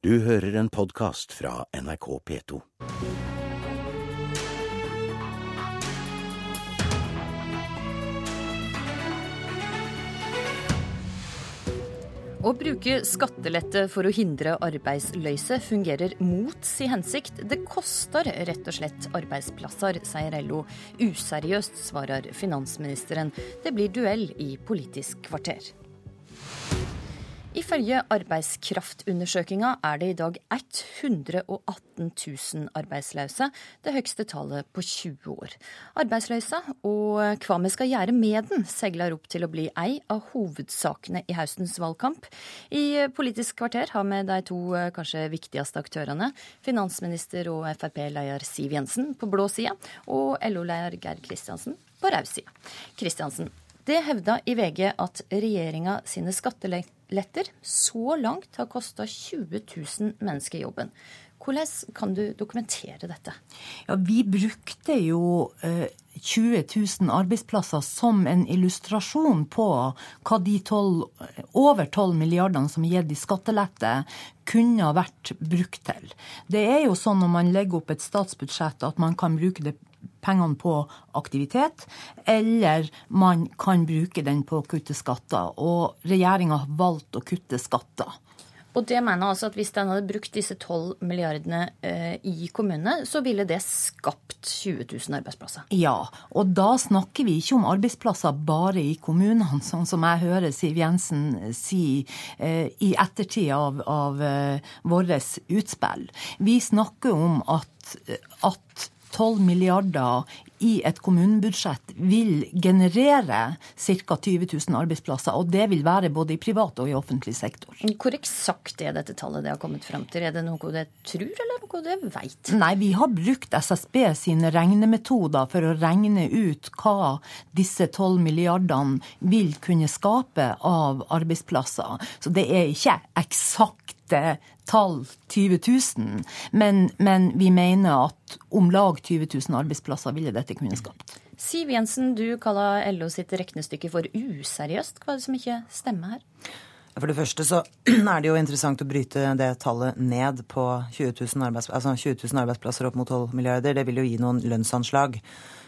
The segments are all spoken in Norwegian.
Du hører en podkast fra NRK P2. Å bruke skattelette for å hindre arbeidsløse fungerer mot si hensikt. Det koster rett og slett arbeidsplasser, sier LO. Useriøst, svarer finansministeren. Det blir duell i Politisk kvarter. Ifølge arbeidskraftundersøkinga er det i dag 118 000 arbeidsløse, det høyeste tallet på 20 år. Arbeidsløse og hva vi skal gjøre med den, seiler opp til å bli ei av hovedsakene i høstens valgkamp. I Politisk kvarter har vi de to kanskje viktigste aktørene, finansminister og Frp-leder Siv Jensen på blå side, og LO-leder Geir Kristiansen på rød side. Kristiansen, det hevda i VG at regjeringa sine skatteletter så langt har kosta 20 000 mennesker jobben. Hvordan kan du dokumentere dette? Ja, Vi brukte jo eh, 20 000 arbeidsplasser som en illustrasjon på hva de 12, over 12 milliardene som er gitt i skattelette, kunne vært brukt til. Det er jo sånn når man legger opp et statsbudsjett at man kan bruke det pengene på aktivitet, eller man kan bruke den på å kutte skatter. Og regjeringa har valgt å kutte skatter. Og det mener altså at hvis den hadde brukt disse 12 milliardene eh, i kommunene, så ville det skapt 20 000 arbeidsplasser? Ja, og da snakker vi ikke om arbeidsplasser bare i kommunene, sånn som jeg hører Siv Jensen si eh, i ettertid av, av eh, vårt utspill. Vi snakker om at, at 12 milliarder i et kommunebudsjett vil generere ca. 20 000 arbeidsplasser. Og det vil være både i privat og i offentlig sektor. Hvor eksakt er dette tallet det har kommet frem til? Er det noe det tror, eller noe det vet? Nei, vi har brukt SSB sine regnemetoder for å regne ut hva disse 12 milliardene vil kunne skape av arbeidsplasser. Så det er ikke eksakte tall 20 000, men, men vi mener at om lag 20 000 arbeidsplasser ville dette kunne skapt. Siv Jensen, du kaller LO sitt regnestykke for useriøst. Hva er det som ikke stemmer her? For det første så er det jo interessant å bryte det tallet ned på 20 000, arbeids, altså 20 000 arbeidsplasser opp mot 12 milliarder. Det vil jo gi noen lønnsanslag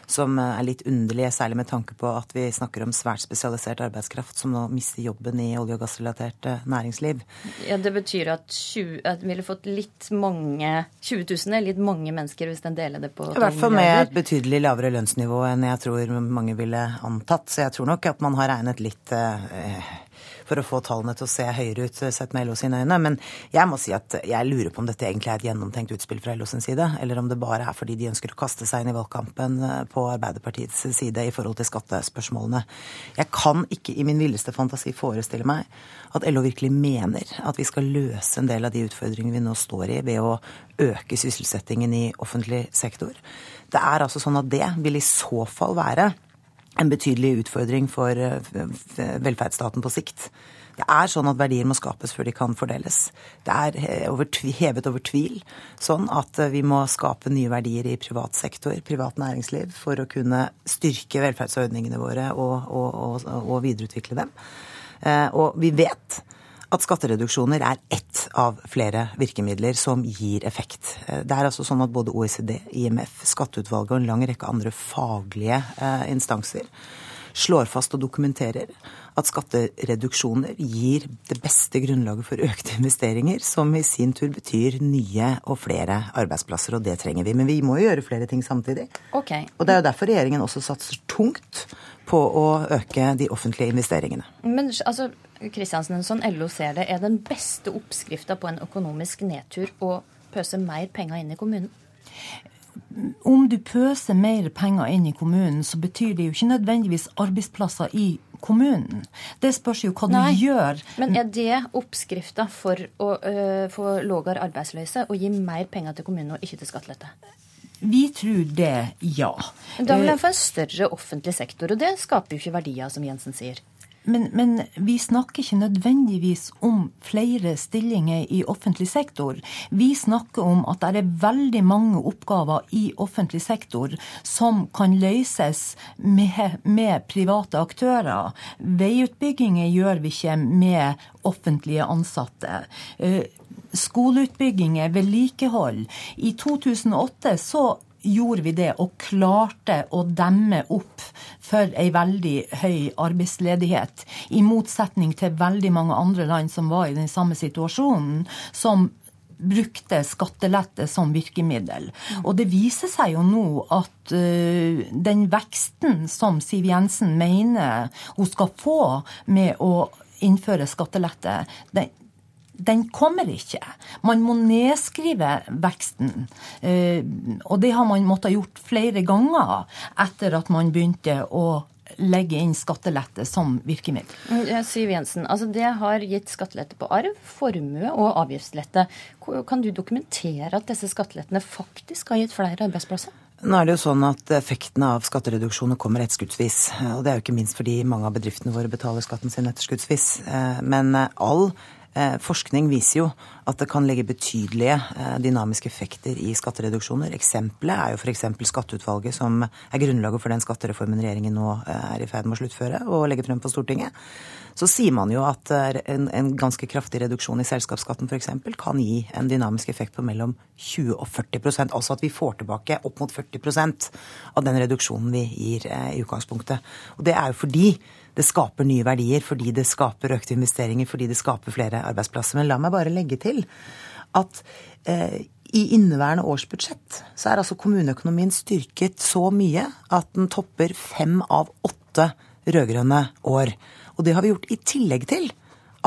som eh, er litt underlige, særlig med tanke på at vi snakker om svært spesialisert arbeidskraft som nå mister jobben i olje- og gassrelatert eh, næringsliv. Ja, Det betyr at, 20, at vi ville fått litt mange 20 000 litt mange mennesker hvis den deler det på I hvert fall med et betydelig lavere lønnsnivå enn jeg tror mange ville antatt. Så jeg tror nok at man har regnet litt eh, for å få tallene til å se høyere ut sett med LO sine øyne. Men jeg må si at jeg lurer på om dette egentlig er et gjennomtenkt utspill fra LO sin side, eller om det bare er fordi de ønsker å kaste seg inn i valgkampen eh, på Arbeiderpartiets side i forhold til skattespørsmålene. Jeg kan ikke i min villeste fantasi forestille meg at LO virkelig mener at vi skal løse en del av de utfordringene vi nå står i ved å øke sysselsettingen i offentlig sektor. Det er altså sånn at det vil i så fall være en betydelig utfordring for eh, velferdsstaten på sikt. Det er sånn at verdier må skapes før de kan fordeles. Det er hevet over tvil sånn at eh, vi må skape nye verdier i privat sektor, privat næringsliv, for å kunne styrke velferdsordningene våre og, og, og, og videreutvikle dem. Eh, og vi vet at skattereduksjoner er ett av flere virkemidler som gir effekt. Eh, det er altså sånn at både OECD, IMF, Skatteutvalget og en lang rekke andre faglige eh, instanser slår fast og dokumenterer at skattereduksjoner gir det beste grunnlaget for økte investeringer, som i sin tur betyr nye og flere arbeidsplasser, og det trenger vi. Men vi må jo gjøre flere ting samtidig. Okay. Og det er jo derfor regjeringen også satser tungt på å øke de offentlige investeringene. Men altså, Kristiansen, sånn LO ser det, er den beste oppskrifta på en økonomisk nedtur å pøse mer penger inn i kommunen? Om du pøser mer penger inn i kommunen, så betyr det jo ikke nødvendigvis arbeidsplasser i kommunen. Det spørs jo hva Nei, du gjør. Men er det oppskrifta for å øh, få lavere arbeidsløse å gi mer penger til kommunen og ikke til skattelette? Vi tror det, ja. Da vil en få en større offentlig sektor, og det skaper jo ikke verdier, som Jensen sier. Men, men, vi snakker ikke nødvendigvis om flere stillinger i offentlig sektor. Vi snakker om at det er veldig mange oppgaver i offentlig sektor som kan løses med, med private aktører. Veiutbygginger gjør vi ikke med offentlige ansatte. Eh, skoleutbygginger, vedlikehold. I 2008 så gjorde vi det og klarte å demme opp for ei veldig høy arbeidsledighet. I motsetning til veldig mange andre land som var i den samme situasjonen, som brukte skattelette som virkemiddel. Og det viser seg jo nå at uh, den veksten som Siv Jensen mener hun skal få med å innføre skattelette, den, den kommer ikke. Man må nedskrive veksten. Uh, og det har man måttet gjort flere ganger etter at man begynte å legge inn skattelette som virkemiddel. Mm, Siv Jensen, altså Det har gitt skattelette på arv, formue og avgiftslette. Kan du dokumentere at disse skattelettene faktisk har gitt flere arbeidsplasser? Nå er det jo sånn at Effektene av skattereduksjoner kommer etterskuddsvis. og Det er jo ikke minst fordi mange av bedriftene våre betaler skatten sin etterskuddsvis. Eh, men all Eh, forskning viser jo at det kan legge betydelige eh, dynamiske effekter i skattereduksjoner. Eksempelet er jo f.eks. Skatteutvalget, som er grunnlaget for den skattereformen regjeringen nå eh, er i ferd med å sluttføre og legge frem på Stortinget. Så sier man jo at en, en ganske kraftig reduksjon i selskapsskatten f.eks. kan gi en dynamisk effekt på mellom 20 og 40% Altså at vi får tilbake opp mot 40% av den reduksjonen vi gir i utgangspunktet. Og det er jo fordi det skaper nye verdier, fordi det skaper økte investeringer, fordi det skaper flere arbeidsplasser. Men la meg bare legge til at eh, i inneværende års budsjett så er altså kommuneøkonomien styrket så mye at den topper fem av åtte rød-grønne år. Og det har vi gjort i tillegg til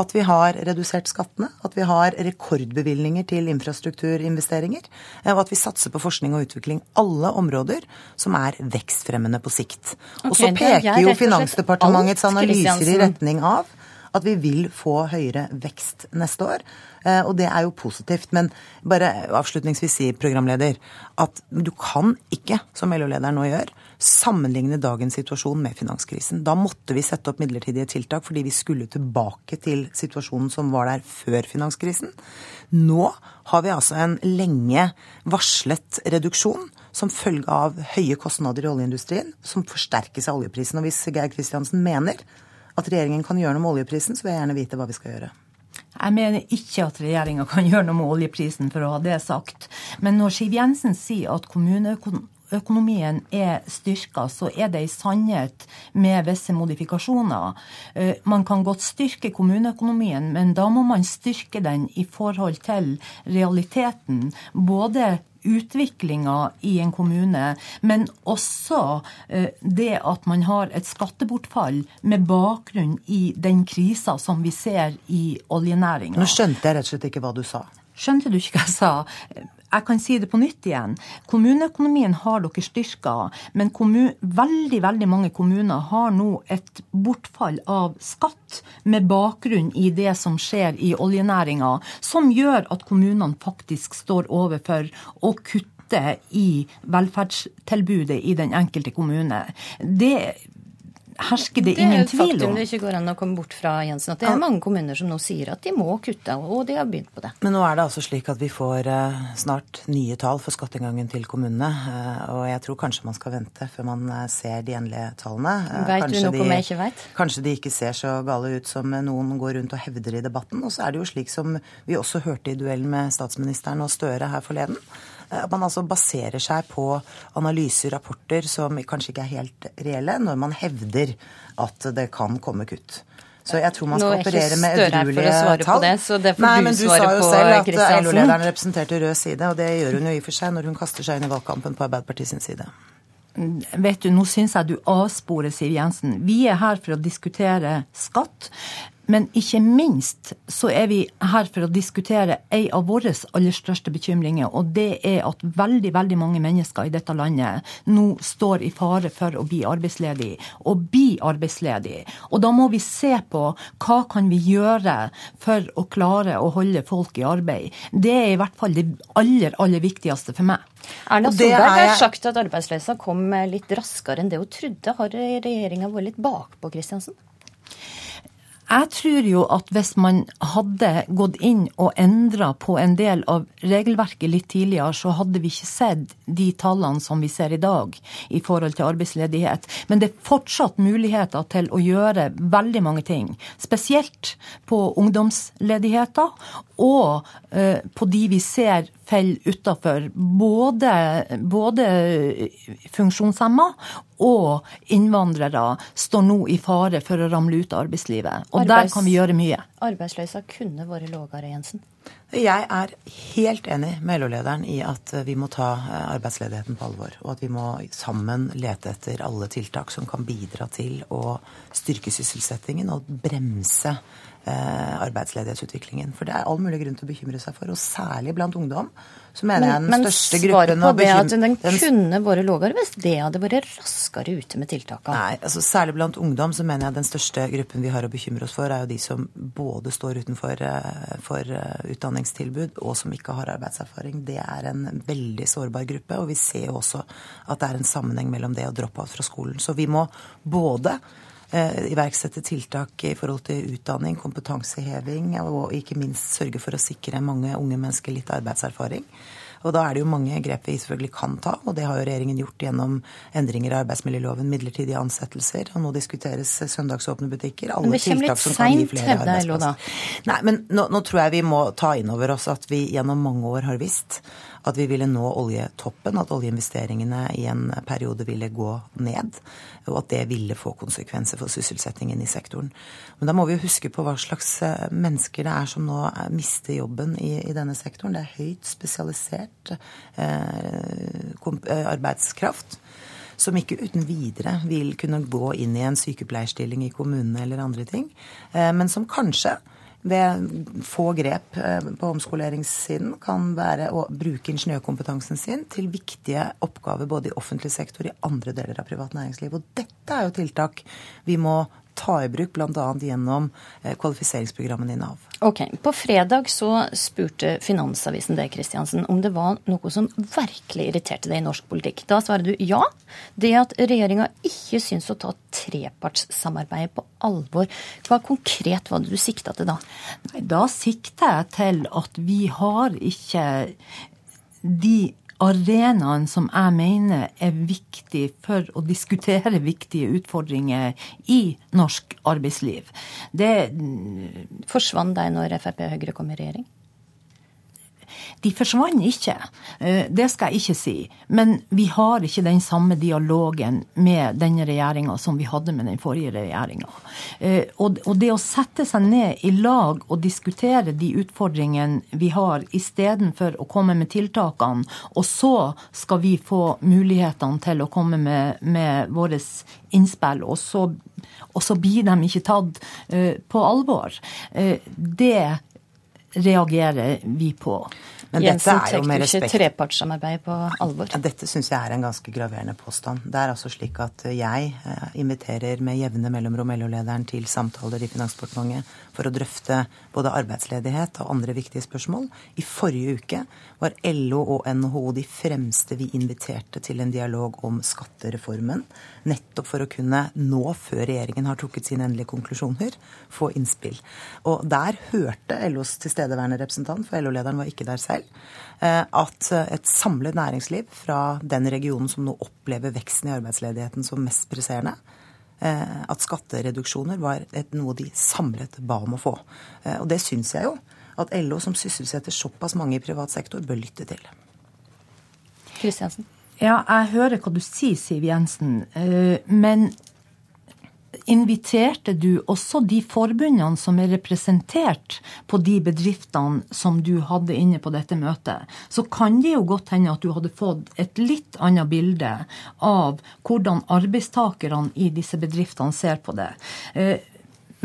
at vi har redusert skattene, at vi har rekordbevilgninger til infrastrukturinvesteringer, eh, og at vi satser på forskning og utvikling. Alle områder som er vekstfremmende på sikt. Okay, og så peker jo Finansdepartementets analyser i retning av at vi vil få høyere vekst neste år. Eh, og det er jo positivt. Men bare avslutningsvis si, programleder, at du kan ikke, som LO-lederen nå gjør, sammenligne dagens situasjon med finanskrisen. Da måtte vi sette opp midlertidige tiltak fordi vi skulle tilbake til situasjonen som var der før finanskrisen. Nå har vi altså en lenge varslet reduksjon som følge av høye kostnader i oljeindustrien, som forsterkes av oljeprisen. Og hvis Geir Kristiansen mener at regjeringen kan gjøre noe med oljeprisen, så vil jeg gjerne vite hva vi skal gjøre. Jeg mener ikke at regjeringa kan gjøre noe med oljeprisen, for å ha det sagt. Men når Siv Jensen sier at kommuneøkonomien er styrka, så er det i sannhet med visse modifikasjoner. Eh, man kan godt styrke kommuneøkonomien, men da må man styrke den i forhold til realiteten. Både utviklinga i en kommune, men også eh, det at man har et skattebortfall med bakgrunn i den krisa som vi ser i oljenæringa. Nå skjønte jeg rett og slett ikke hva du sa. Skjønte du ikke hva jeg sa? Jeg kan si det på nytt igjen. Kommuneøkonomien har dere styrka, men veldig veldig mange kommuner har nå et bortfall av skatt med bakgrunn i det som skjer i oljenæringa, som gjør at kommunene faktisk står overfor å kutte i velferdstilbudet i den enkelte kommune. Det hersker det, det ingen tvil om. Det er et faktum det ikke går an å komme bort fra, Jensen. At det er mange kommuner som nå sier at de må kutte, og de har begynt på det. Men nå er det altså slik at vi får uh, snart nye tall for skatteinngangen til kommunene. Uh, og jeg tror kanskje man skal vente før man uh, ser de endelige tallene. Vet du noe de, jeg ikke vet? Kanskje de ikke ser så gale ut som noen går rundt og hevder i debatten. Og så er det jo slik som vi også hørte i duellen med statsministeren og Støre her forleden at eh, man altså baserer seg på analyser, rapporter som kanskje ikke er helt reelle, når man hevder at det kan komme kutt. Så jeg tror man skal operere med edruelige tall. Det, så det får Nei, men du sa jo selv at LO-lederen representerte rød side, og det gjør hun jo i og for seg når hun kaster seg inn i valgkampen på Arbeiderpartiet sin side. Vet du, Nå syns jeg du avsporer Siv Jensen. Vi er her for å diskutere skatt. Men ikke minst så er vi her for å diskutere ei av våre aller største bekymringer, og det er at veldig, veldig mange mennesker i dette landet nå står i fare for å bli arbeidsledig, og bli arbeidsledig. Og da må vi se på hva kan vi gjøre for å klare å holde folk i arbeid. Det er i hvert fall det aller, aller viktigste for meg. Erna Solberg har sagt at arbeidsløsa kom litt raskere enn det hun trodde. Har regjeringa vært litt bakpå, Kristiansen? Jeg tror jo at hvis man hadde gått inn og endra på en del av regelverket litt tidligere, så hadde vi ikke sett de tallene som vi ser i dag i forhold til arbeidsledighet. Men det er fortsatt muligheter til å gjøre veldig mange ting. Spesielt på ungdomsledigheter og eh, på de vi ser faller utafor. Både, både funksjonshemma og innvandrere står nå i fare for å ramle ut av arbeidslivet. Og Arbeids der kan vi gjøre mye. Arbeidsløsa kunne vært lavere, Jensen? Jeg er helt enig med LO-lederen i at vi må ta eh, arbeidsledigheten på alvor. Og at vi må sammen lete etter alle tiltak som kan bidra til å styrke sysselsettingen og bremse eh, arbeidsledighetsutviklingen. For det er all mulig grunn til å bekymre seg for, og særlig blant ungdom. Så mener jeg den men, største gruppen Men svaret på det at den kunne vært lavere hvis det hadde vært raskere ute med tiltakene? Nei, altså særlig blant ungdom så mener jeg den største gruppen vi har å bekymre oss for, er jo de som både står utenfor eh, for eh, utdanningstilbud og som ikke har arbeidserfaring. Det er en veldig sårbar gruppe, og vi ser jo også at det er en sammenheng mellom det og drop-out fra skolen. Så vi må både Eh, iverksette tiltak i forhold til utdanning, kompetanseheving og ikke minst sørge for å sikre mange unge mennesker litt arbeidserfaring. Og da er det jo mange grep vi selvfølgelig kan ta, og det har jo regjeringen gjort gjennom endringer i arbeidsmiljøloven, midlertidige ansettelser, og nå diskuteres søndagsåpne butikker. Alle men som kommer litt seint, arbeidsplasser. Nei, men nå, nå tror jeg vi må ta inn over oss at vi gjennom mange år har visst at vi ville nå oljetoppen, at oljeinvesteringene i en periode ville gå ned, og at det ville få konsekvenser for sysselsettingen i sektoren. Men da må vi jo huske på hva slags eh, mennesker det er som nå mister jobben i, i denne sektoren. Det er høyt spesialisert eh, eh, arbeidskraft som ikke uten videre vil kunne gå inn i en sykepleierstilling i kommunene eller andre ting, eh, men som kanskje ved få grep eh, på omskoleringssiden kan være å bruke ingeniørkompetansen sin til viktige oppgaver både i offentlig sektor og i andre deler av privat næringsliv. Og dette er jo tiltak vi må ta i bruk bl.a. gjennom eh, kvalifiseringsprogrammene i Nav. Ok, På fredag så spurte Finansavisen deg Kristiansen, om det var noe som virkelig irriterte deg i norsk politikk. Da svarer du ja. Det at regjeringa ikke syns å ta trepartssamarbeidet på alvor. Hva konkret var det du sikta til da? Nei, Da sikta jeg til at vi har ikke de arenaen som jeg mener er viktig for å diskutere viktige utfordringer i norsk arbeidsliv. Det Forsvant de når Frp og Høyre kom i regjering? De forsvant ikke, eh, det skal jeg ikke si. Men vi har ikke den samme dialogen med denne regjeringa som vi hadde med den forrige regjeringa. Eh, og det å sette seg ned i lag og diskutere de utfordringene vi har, istedenfor å komme med tiltakene, og så skal vi få mulighetene til å komme med, med våre innspill, og så, og så blir de ikke tatt uh, på alvor. det det reagerer vi på. Men Jensen trekker ikke trepartssamarbeid på alvor. Ja, dette syns jeg er en ganske graverende påstand. Det er altså slik at jeg eh, inviterer med jevne mellomrom LO-lederen til samtaler i Finansdepartementet for å drøfte både arbeidsledighet og andre viktige spørsmål. I forrige uke var LO og NHO de fremste vi inviterte til en dialog om skattereformen. Nettopp for å kunne nå, før regjeringen har trukket sine endelige konklusjoner, få innspill. Og der hørte LOs tilstedeværende representant, for LO-lederen var ikke der selv, Eh, at et samlet næringsliv fra den regionen som nå opplever veksten i arbeidsledigheten som mest presserende, eh, at skattereduksjoner var et, noe de samlet ba om å få. Eh, og det syns jeg jo at LO, som sysselsetter såpass mange i privat sektor, bør lytte til. Kristiansen. Ja, jeg hører hva du sier, Siv Jensen. Men inviterte du også de forbundene som er representert på de bedriftene som du hadde inne på dette møtet, så kan det jo godt hende at du hadde fått et litt annet bilde av hvordan arbeidstakerne i disse bedriftene ser på det.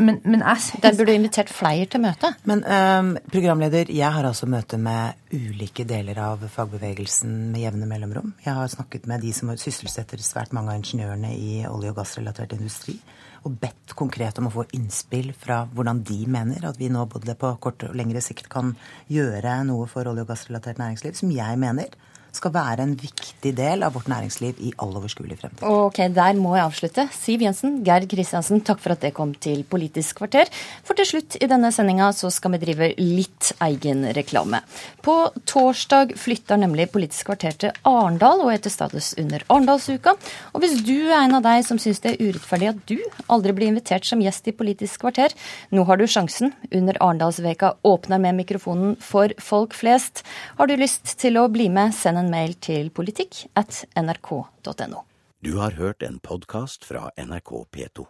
Men, men jeg Der burde du invitert flere til møte. Men um, programleder, jeg har altså møte med ulike deler av fagbevegelsen med jevne mellomrom. Jeg har snakket med de som sysselsetter svært mange av ingeniørene i olje- og gassrelatert industri og bedt konkret om å få innspill fra hvordan de mener at vi nå både på kort og lengre sikt kan gjøre noe for olje- og gassrelatert næringsliv, som jeg mener skal være en viktig del av vårt næringsliv i all overskuelig fremtid. Ok, Der må jeg avslutte. Siv Jensen, Geir Kristiansen, takk for at det kom til Politisk kvarter. For til slutt i denne sendinga så skal vi drive litt egenreklame. På torsdag flytter nemlig Politisk kvarter til Arendal og er til stades under Arendalsuka. Og hvis du er en av deg som syns det er urettferdig at du aldri blir invitert som gjest i Politisk kvarter, nå har du sjansen. Under Arendalsveka åpner med mikrofonen for folk flest. Har du lyst til å bli med, send en mail til politikk at nrk.no. Du har hørt en podkast fra NRK P2.